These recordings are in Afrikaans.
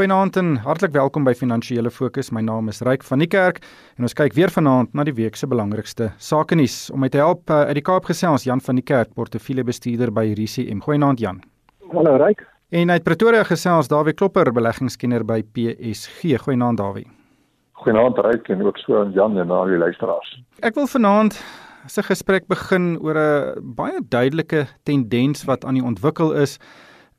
Goeienaand en hartlik welkom by Finansiële Fokus. My naam is Ryk van die Kerk en ons kyk weer vanaand na die week se belangrikste sake nuus. Om my te help uh, uit die Kaap gesels Jan van die Kerk, portefeuljebestuurder by RCM. Goeienaand Jan. Hallo Ryk. En uit Pretoria gesels Dawie Klopper, beleggingskenner by PSG. Goeienaand Dawie. Goeienaand Ryk en ook so aan Jan en al die luisteraars. Ek wil vanaand se gesprek begin oor 'n baie duidelike tendens wat aan die ontwikkel is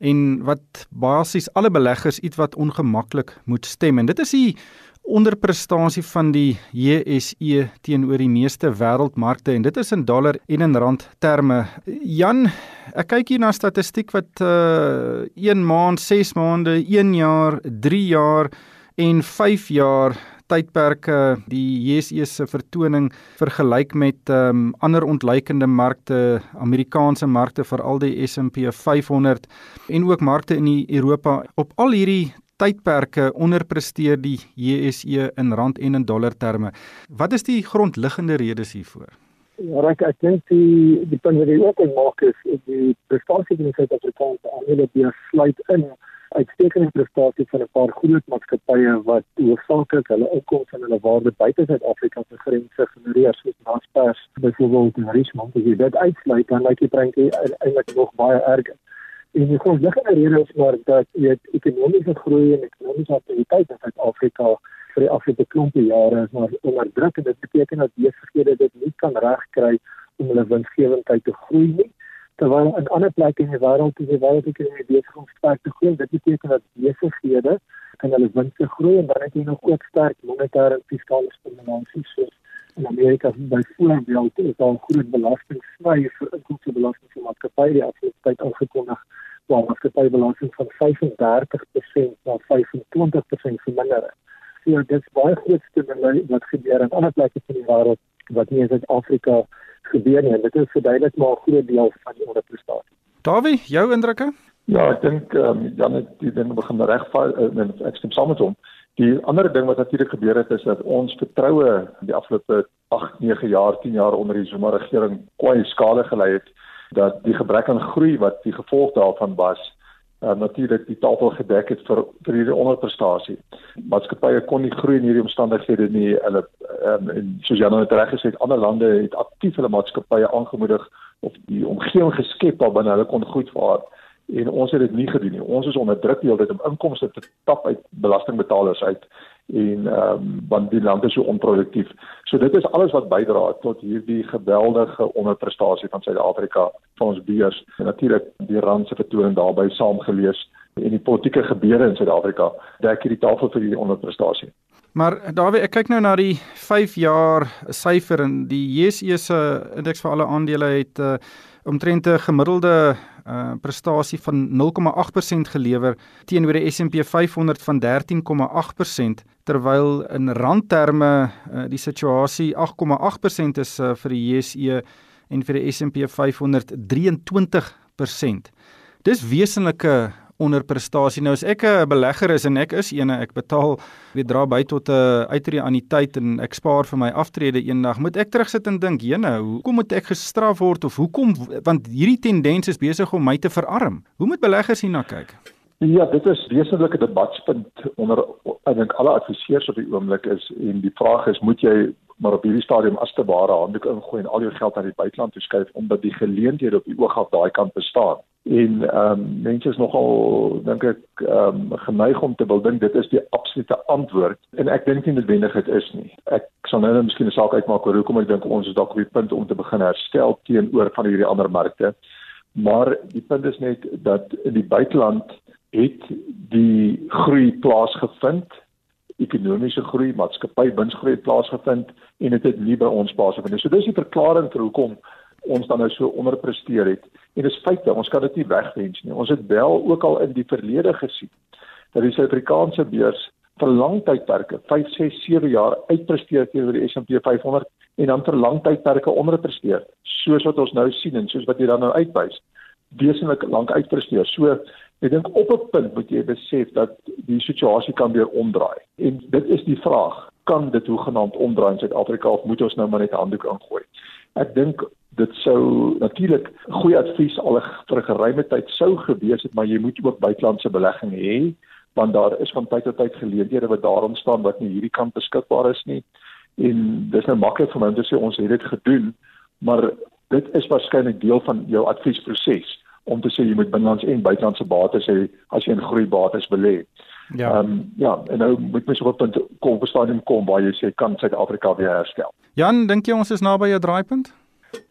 en wat basies alle beleggers iets wat ongemaklik moet stem en dit is die onderprestasie van die JSE teenoor die meeste wêreldmarkte en dit is in dollar en in rand terme. Jan, ek kyk hier na statistiek wat uh 1 maand, 6 maande, 1 jaar, 3 jaar en 5 jaar tydperke die JSE se vertoning vergelyk met um, ander ontleikende markte, Amerikaanse markte veral die S&P 500 en ook markte in Europa op al hierdie tydperke onderpresteer die JSE in rand en in dollar terme. Wat is die grondliggende redes hiervoor? Ja, ek ek dink die die punt wat jy ook maak is die prestasie van die Suid-Afrikaanse aandele die sluit in uitstekende prestasie van 'n paar groot maatskappye wat hoofsaaklik hulle inkomste en hulle waarde buite Suid-Afrika se grense genereer soos Naspers byvoorbeeld in Richmond. As jy dit uitsluit dan lyk die prentjie eintlik nog baie erger. En die grondliggende rede is maar dat het ekonomiese groei en ekonomiese aktiwiteit in Suid-Afrika vir die afgelope klompie jare is maar onder druk en dit beteken dat besighede dit nie kan regkry om hulle winsgewendheid te groei nie terwyl in ander plekke in die wêreld is die wêreldekonomie besig om sterk te groei. Dit beteken dat besighede kan hulle winste groei en dan het jy nog ook sterk monetêre fiskale stimulans soos in Amerika byvoorbeeld is daar groot belastingvry vir inkomstebelasting vir maatskappye die afgelope tyd aangekondig waar maatskappybelasting van 35% na 25% verminder het. So dit is baie groot stimulans wat gebeur in ander plekke van die wêreld wat nie in Suid-Afrika gebeur nie. Dit is verduidelik maar 'n groot deel van die onderprestasie. Dawie, jou indrukke? Ja, ek dink ehm um, Jan het die ding begin regval uh, en ek stem saam met hom. Die ander ding wat natuurlik gebeur het is dat ons vertroue die afgelope 8, 9 jaar, 10 jaar onder die Zuma regering kwai skade gelei het dat die gebrek aan groei wat die gevolg daarvan was uh, natuurlik die tafel gedek het vir vir hierdie onderprestasie. Maatskappye kon nie groei in hierdie omstandighede nie. Hulle um, en soos jy nou reg gesê het, ander lande het aktief hulle maatskappye aangemoedig of die omgewing geskep waarbinne hulle kon goed vaar en ons het dit nie gedoen nie. Ons is onder druk deeltyd om inkomste te tap uit belastingbetalers uit en ehm um, want die land is so onproduktief. So dit is alles wat bydra tot hierdie geweldige onderprestasie van Suid-Afrika van ons beurs en natuurlik die rand se vertoning daarbey saamgelees en die politieke gebeure in Suid-Afrika dek hierdie tafel vir hierdie onderprestasie. Maar Dawie, ek kyk nou na die 5 jaar syfer en die JSE se indeks vir alle aandele het uh, omtrent 'n gemiddelde uh, prestasie van 0,8% gelewer teenoor die S&P 500 van 13,8% terwyl in randterme uh, die situasie 8,8% is uh, vir die JSE en vir die S&P 500 23%. Dis wesenlike onderprestasie. Nou as ek 'n belegger is en ek is eene, ek betaal weer dra by tot 'n uitreë anniteit en ek spaar vir my aftrede eendag, moet ek terugsit en dink, "Jene, hoekom moet ek gestraf word of hoekom want hierdie tendens is besig om my te verarm?" Hoe moet beleggers hierna kyk? Ja, dit is wesenlike debatspunt onder ek dink alle adviseurs op die oomblik is en die vraag is, moet jy maar op hierdie stadium as te ware handdoek ingooi en al jou geld na die buiteland toeskuif omdat die geleenthede op die oog af daai kant bestaan en ehm um, mense is nogal dink ek ehm um, geneig om te wil dink dit is die absolute antwoord en ek dink nie noodwendig dit is nie. Ek sal nou net miskien 'n saak uitmaak oor hoekom ek dink ons is dalk op die punt om te begin herstel teenoor van hierdie ander markte. Maar die punt is net dat in die buiteland het die groei plaasgevind ekonomiese groei, maatskappy winsgroei plaasgevind en dit het, het nie by ons plaasgevind. So dis die verklaring vir hoekom ons dan nou so onderpresteer het. En dis feite, ons kan dit nie wegwens nie. Ons het wel ook al in die verlede gesien dat die Suid-Afrikaanse beurs vir lang tydperke, 5, 6, 7 jaar uitpresteer teenoor die S&P 500 en dan vir lang tydperke onderpresteer, soos wat ons nou sien en soos wat jy dan nou uitwys. Wesenlik lank uitpresteer. So ek dink op 'n punt moet jy besef dat die situasie kan weer omdraai. En dit is die vraag, kan dit hoegenaamd omdraai in Suid-Afrika of moet ons nou maar net handdoek ingooi? Ek dink dit sou natuurlik goeie advies al vir 'n geruime tyd sou gewees het, maar jy moet ook buitelandse belegging hê want daar is van tyd tot tyd geleenthede wat daar ontstaan wat nie hierdie kant beskikbaar is nie en dis nou maklik vir my om te sê ons het dit gedoen maar dit is waarskynlik deel van jou adviesproses om te sê jy moet binnelands en buitelandse bates hê as jy in groeibates wil hê. Ja. Ehm um, ja, en nou moet mens op 'n punt kom op 'n stadium kom waar jy sê kan Suid-Afrika weer herstel. Jan, dink jy ons is naby 'n draaipunt?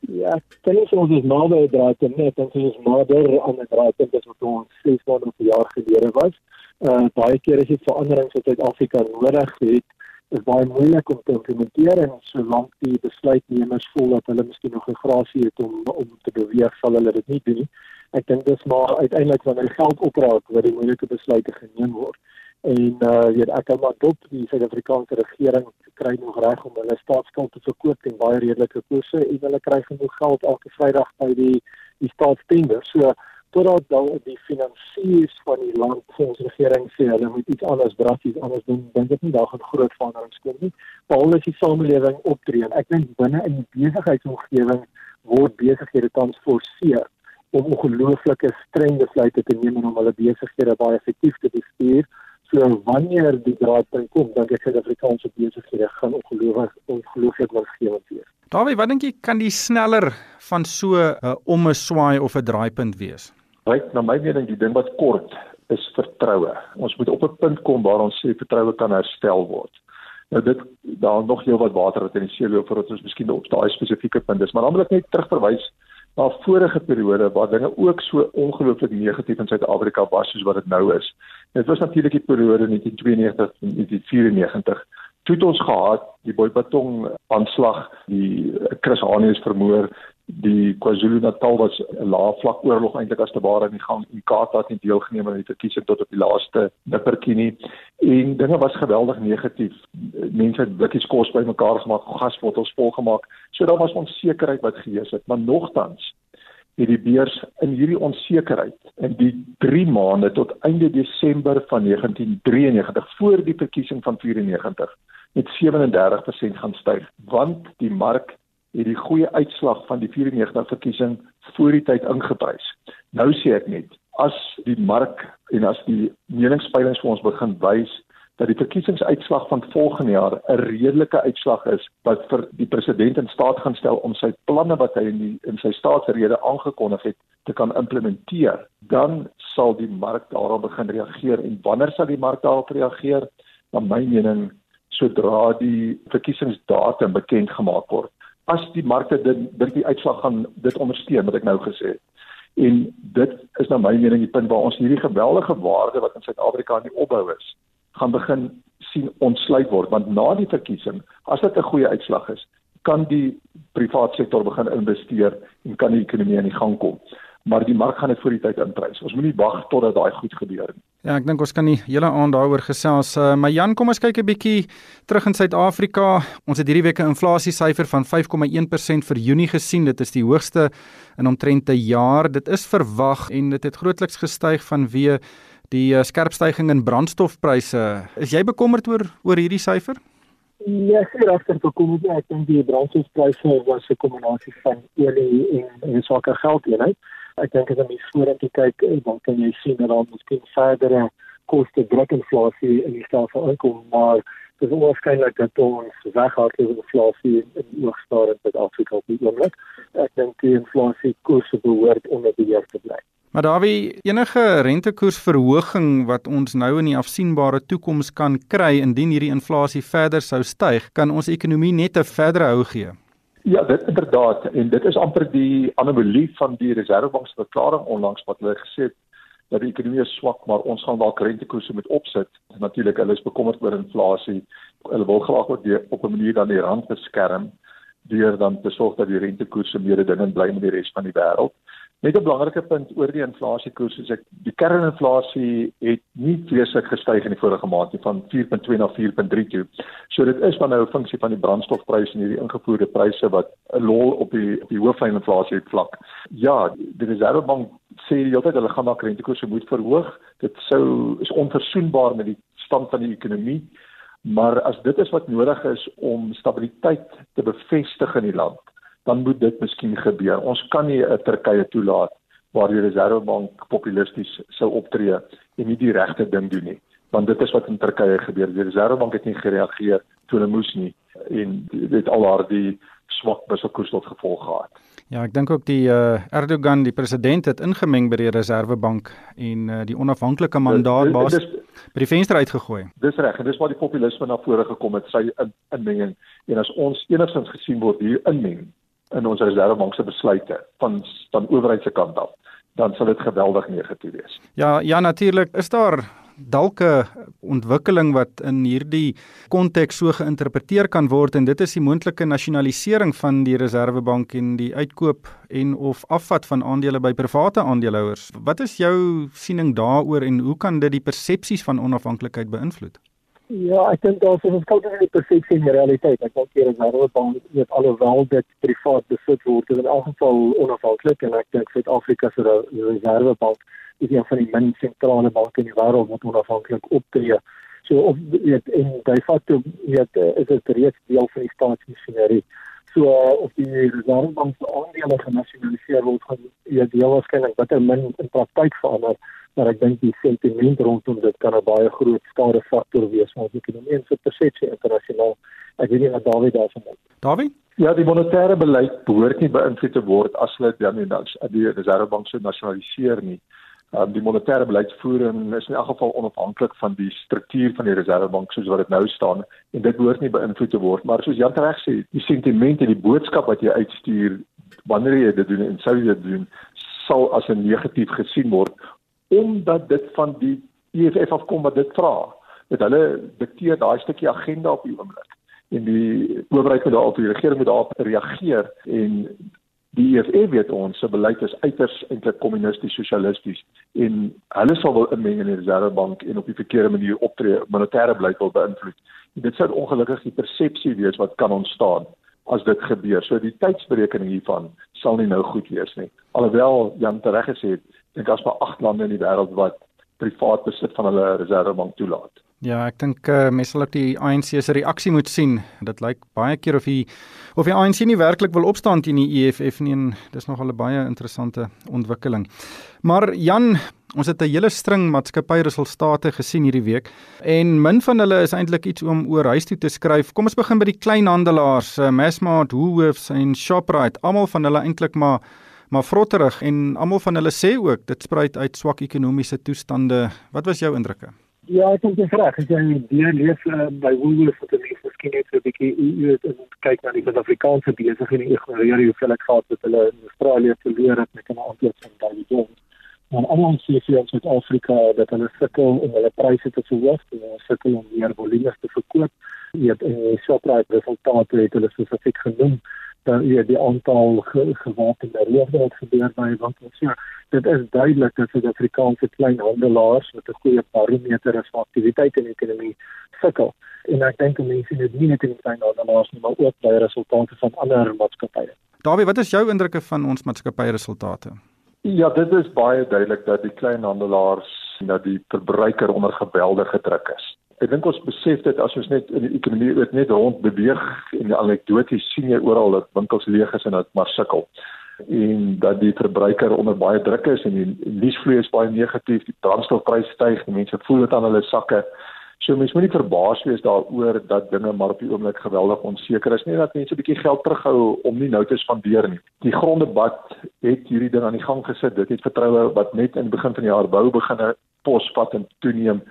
Ja, dit is ons is naby 'n draaipunt, net ons is nader aan 'n draaipunt as wat ons 6 maande of 'n jaar gelede was. Uh baie kere is dit veranderings wat Suid-Afrika nodig het is baie moeilik om te implementeer en solank die besluitnemers voel dat hulle miskien nog 'n grasie het om om te beweeg, sal hulle dit nie doen nie ek dink dis maar uiteindelik wanneer geld opraak wat die moeilike besluite geneem word. En uh weet ek kan maar dop die Suid-Afrikaanse regering kry nog reg om hulle staatsskuld te verkoop teen baie redelike koerse en hulle kry genoeg geld elke Vrydag by die die staatstender. So totdat dan die finansiers van die land ons regering sê hulle moet iets anders drasties anders doen, dink ek nie daar gaan groot veranderings kom nie. Behalwe as die samelewing optree. Ek dink binne in die besigheidsomgewing word besighede tans forceer om ongelooflike streng besluite te neem om hulle besighede baie effektief te bestuur. So wanneer die draaipunt kom, dan ek sê dat Afrikaanse besighede gaan ongelooflik ongelooflik winsgewend wees. Dawie, wat dink jy kan die sneller van so 'n uh, om 'n swaai of 'n draaipunt wees? Ryk, na my mening die ding wat kort is vertroue. Ons moet op 'n punt kom waar ons sê vertroue kan herstel word. Nou dit daar nog heel wat water wat in die see loop voordat ons miskien op daai spesifieke punt is, maar dan wil ek net terugverwys na vorige periode waar dinge ook so ongelooflik negatief in Suid-Afrika was soos wat dit nou is. Dit was natuurlik die periode 1992 en 1994 toe het ons gehad die Boipatong aanslag, die Chris Hani is vermoor, die KwaZulu-Natal was 'n laafvlak oorlog eintlik as te ware in die gang. Kaap het nie deelgeneem aan die verkiesing tot op die laaste nippertjie nie. En dinge was geweldig negatief. Mense het blikkies kos bymekaar gemaak gasbottels volgemaak so daar was onsekerheid wat geheers het. Maar nogtans het die beurs in hierdie onsekerheid in die 3 maande tot einde Desember van 1993 voor die verkiesing van 94 met 37% gaan styg want die mark het die goeie uitslag van die 94 verkiesing voor die tyd ingeprys. Nou sê ek net, as die mark en as die meningspeilings vir ons begin wys dat die verkiesingsuitslag van volgende jaar 'n redelike uitslag is wat vir die president in staat gaan stel om sy planne wat hy in die in sy staatsrede aangekondig het te kan implementeer, dan sal die mark daarop begin reageer en wanneer sal die mark daarop reageer? Na my mening sodra die verkiesingsdatum bekend gemaak word as die markte dit dink die uitslag gaan dit ondersteun wat ek nou gesê het. En dit is nou my mening die punt waar ons hierdie geweldige waarde wat in Suid-Afrika aan die opbou is, gaan begin sien ontsluit word want na die verkiesing, as dit 'n goeie uitslag is, kan die private sektor begin investeer en kan die ekonomie aan die gang kom maar die mark gaan dit voor die tyd inprys. Ons moenie wag totdat daai goed gebeur nie. Ja, ek dink ons kan die hele aand daaroor gesels. Uh, maar Jan, kom ons kyk 'n bietjie terug in Suid-Afrika. Ons het hierdie week 'n inflasiesyfer van 5,1% vir Junie gesien. Dit is die hoogste in omtrent 'n jaar. Dit is verwag en dit het grootliks gestyg vanweë die uh, skerp stygings in brandstofpryse. Is jy bekommerd oor oor hierdie syfer? Ja, ek sê regtig bekommerd. Ek dink die brandstofpryse was 'n kombinasie van olie en en swakker geldeenheid ek dink as jy vorentoe kyk, eh, dan kan jy sien dat daar miskien verdere koste druk inflasie in die stelsel inkom, maar dit is onwaarskynlik dat ons weghardloop inflasie in die oogstaar in Suid-Afrika op die oomblik. Ek dink die inflasie koerse behoort onder beheer te bly. Maar daarby enige rentekoersverhoging wat ons nou in die afsienbare toekoms kan kry indien hierdie inflasie verder sou styg, kan ons ekonomie net 'n verdere hou gee. Ja, dit inderdaad en dit is amper die anomalie van die Reserwebank se verklaring onlangs wat hulle gesê het dat die ekonomie swak, maar ons gaan dalk rentekoerse moet opsit. Natuurlik, hulle is bekommerd oor inflasie. Hulle wil graag ook die, op 'n manier dan die rand beskerm deur dan te sorg dat die rentekoerse meer dingend bly met die res van die wêreld. Net 'n belangrike punt oor die inflasiekoers is ek die kerninflasie het nie vreeslik gestyg in die vorige maand nie van 4.2 na 4.3 toe. So dit is van nou 'n funksie van die brandstofpryse en hierdie ingevoerde pryse wat 'n lol op die op die hoofvleinflasie het vlak. Ja, die Reservebank sê die hele tyd hulle gaan na rentekoerse moet verhoog. Dit sou is onverzoenbaar met die stand van die ekonomie. Maar as dit is wat nodig is om stabiliteit te bevestig in die land, dan moet dit miskien gebeur. Ons kan nie 'n Turkye toelaat waar die Reservebank populisties sou optree en nie die regte ding doen nie. want dit is wat in Turkye gebeur. Die Reservebank het nie gereageer toe hulle moes nie en dit al haar die swak wisselkoers tot gevolg gehad. Ja, ek dink ook die uh, Erdogan, die president het ingemeng by die Reservebank en uh, die onafhanklike mandaat baas by die venster uitgegooi. Dis reg en dis waar die populisme na vore gekom het, sy in, inmenging. En as ons enigstens gesien word hier inmeng in ons Reservebank se besluite van van owerheid se kant af, dan sal dit geweldig negatief wees. Ja, ja natuurlik is daar dalk 'n ontwikkeling wat in hierdie konteks so geïnterpreteer kan word en dit is die moontlike nasionalisering van die Reserwebank en die uitkoop en of afvat van aandele by private aandeelhouers. Wat is jou siening daaroor en hoe kan dit die persepsies van onafhanklikheid beïnvloed? Ja, ek dink daar is 'n verskil tussen die persepsie en die realiteit. Ek dink die Reserwebank weet alhoewel dit privaat besit word, is in elk geval onafhanklik en ek dink Suid-Afrika se Reserwebank is een van die min sentrale banke in die wêreld wat onafhanklik optree. So of weet en by facto weet is dit reeds deel van die staatsmasjinerie. So of die Reservebank se aandele genasionaliseer word gaan ja deel waarskynlik bitter min in praktyk verander, maar ek dink die sentiment rondom dit kan 'n baie groot skade faktor wees vir ons ekonomie en vir persepsie internasionaal. Ek weet nie wat Dawie daarvan dink. Dawie? Ja, die monetêre beleid behoort nie beïnvloed te word as hulle dan nie die Reservebank se nasionaliseer nie. Um, die monetêre beleidsvoering is in elk geval onafhanklik van die struktuur van die Reservebank soos wat dit nou staan en dit behoort nie beïnvloed te word. Maar soos Jan reg sê die sentiment en die boodskap wat jy uitstuur wanneer jy dit doen en sou jy dit doen sal as 'n negatief gesien word omdat dit van die EFF afkom wat dit vra. Dat hulle dikteer daai stukkie agenda op die oomblik. En die owerheid moet daarop die regering moet daarop reageer en die EFF weet ons se beleid is uiters eintlik kommunisties sosialisties en hulle sal wil inmeng in die reservebank en op die verkeerde manier optree monetêre beleid wil beïnvloed. En dit sou ongelukkig die persepsie wees wat kan ontstaan as dit gebeur. So die tydsberekening hiervan sal nie nou goed wees nie. Alhoewel Jan tereg gesê het, dink as maar 8 lande in die wêreld wat privaat besit van hulle reservebank toelaat. Ja, ek dink uh, mense sal ook die ANC se reaksie moet sien. Dit lyk baie keer of die of die ANC nie werklik wil opstaan teen die EFF nie en dis nog 'n baie interessante ontwikkeling. Maar Jan, ons het 'n hele string maatskappyresultate gesien hierdie week en min van hulle is eintlik iets om oor huis toe te skryf. Kom ons begin by die kleinhandelaars, uh, Massmart, Woolworths en Shoprite. Almal van hulle eintlik maar maar vrotterig en almal van hulle sê ook dit spruit uit swak ekonomiese toestande. Wat was jou indrukke? Ja, ek dit is reg. As jy die lees uh, by Woolworths wat die mense miskien net 'n bietjie u kyk na die Suid-Afrikaanse besighede en ignoreer hoeveel ek gehad het hulle in Australië verloor het met 'n aantal van daai jong. Maar almal sê vir ons Suid-Afrika dat hulle sukkel om hulle pryse te verhoog en hulle sukkel om meer volume te verkoop. Jy het in die Shoprite resultate het hulle spesifiek genoem dan ja die aantal ge, gewapende roofde wat gebeur by winkels. Ja, dit is duidelik dat Suid-Afrikaanse kleinhandelaars met 'n goeie barometer is van aktiwiteit in die ekonomie sukkel. En ek dink mense het nie net in kleinhandelaars nie, maar ook by resultate van ander maatskappye. Dawie, wat is jou indrukke van ons maatskappye resultate? Ja, dit is baie duidelik dat die kleinhandelaars dat die verbruiker onder geweldige druk is ek dink ons besef dit as ons net in die ekonomie ook net rond beweeg en die anekdoties sien jy oral dat winkels leeg is en dat maar sukkel en dat die verbruiker onder baie druk is en die nuusvloei is baie negatief, die brandstofpryse styg, mense voel dit aan hulle sakke. So mense moet nie verbaas wees daaroor dat dinge maar op die oomblik geweldig onseker is nie dat mense 'n bietjie geld terughou om nie nou te spandeer nie. Die gronddebat het hierdie ding aan die gang gesit. Dit het vertroue wat net in die begin van die jaar bou begine posvat en toeneem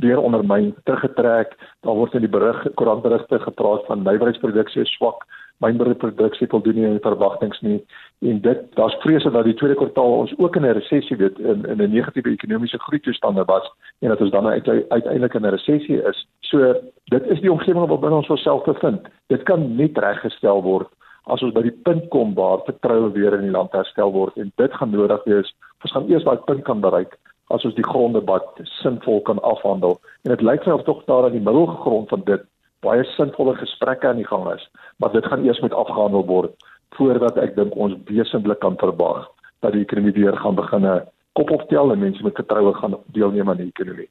weer ondermyn teruggetrek. Daar word in die berig koerantberigte gepraat van nywerheidsproduksie swak, mynbouproduksie voldoen nie aan verwagtinge nie. En dit daar's vrese dat die tweede kwartaal ons ook in 'n resessie weet in in 'n negatiewe ekonomiese groei toestande was en dat ons dan uit, uiteindelik in 'n resessie is. So dit is die omgewing wat binne ons osself bevind. Dit kan nie reggestel word as ons by die punt kom waar vertroue weer in die land herstel word en dit gaan nodig wees. Ons gaan eers daai punt kan bereik as ons die gronddebat sinvol kan afhandel. En dit lyk my of tog daar aan die middelgrond van dit baie sinvolle gesprekke aan die gang is, maar dit gaan eers moet afgehandel word voordat ek dink ons wesentlik kan verwag dat die ekonomie weer gaan begin kop optel en mense met vertroue gaan deelneem aan die ekonomie.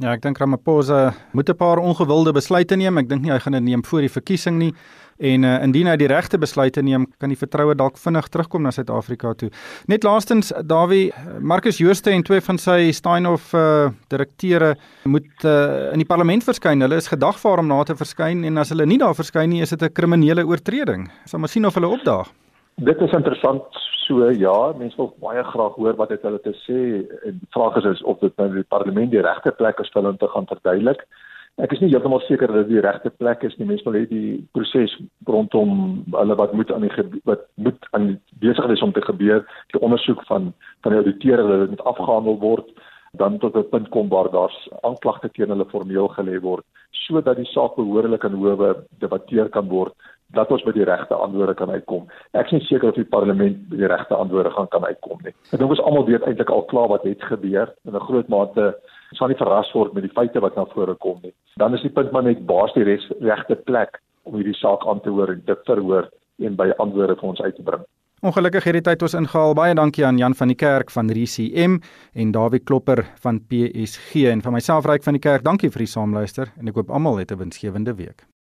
Ja, ek dink Ramaphosa moet 'n paar ongewilde besluite neem. Ek dink nie hy gaan dit neem voor die verkiesing nie. En uh, indien hy die regte besluite neem, kan die vertroue dalk vinnig terugkom na Suid-Afrika toe. Net laastens, Dawie, Marcus Jooste en twee van sy Steinhoff uh, direkteure moet uh, in die parlement verskyn. Hulle is gedagvaar om na te verskyn en as hulle nie daar verskyn nie, is dit 'n kriminele oortreding. Sal maar sien of hulle opdaag. Dit is interessant so ja, mense wil baie graag hoor wat dit hulle te sê en die vraag is, is of dit nou die parlement die regte plek is vir hulle om te gaan verduidelik. Ek is nie heeltemal seker dat dit die regte plek is nie. Mense wil hê die proses rondom hulle wat moet aan die wat moet aan besig is om te gebeur, die ondersoek van van die auditeure dat dit moet afgehandel word dan tot 'n punt kom waar daar aanklagte teen hulle formeel gelê word sodat die saak behoorlik in howe debatteer kan word dat ons by die regte antwoorde kan uitkom. Ek is nie seker of die parlement by die regte antwoorde gaan kan uitkom nie. Ek dink ons almal weet eintlik al klaar wat het gebeur in 'n groot mate sal nie verras word met die feite wat na vore kom nie. Dan is die punt maar net baas die regte plek om hierdie saak aan te hoor en dit verhoor en by antwoorde vir ons uit te bring. Ongelukkig het die tyd ons ingehaal. Baie dankie aan Jan van die Kerk van RCM en Dawie Klopper van PSG en van myself Ryk van die Kerk. Dankie vir die saamluister en ek hoop almal het 'n winsgewende week.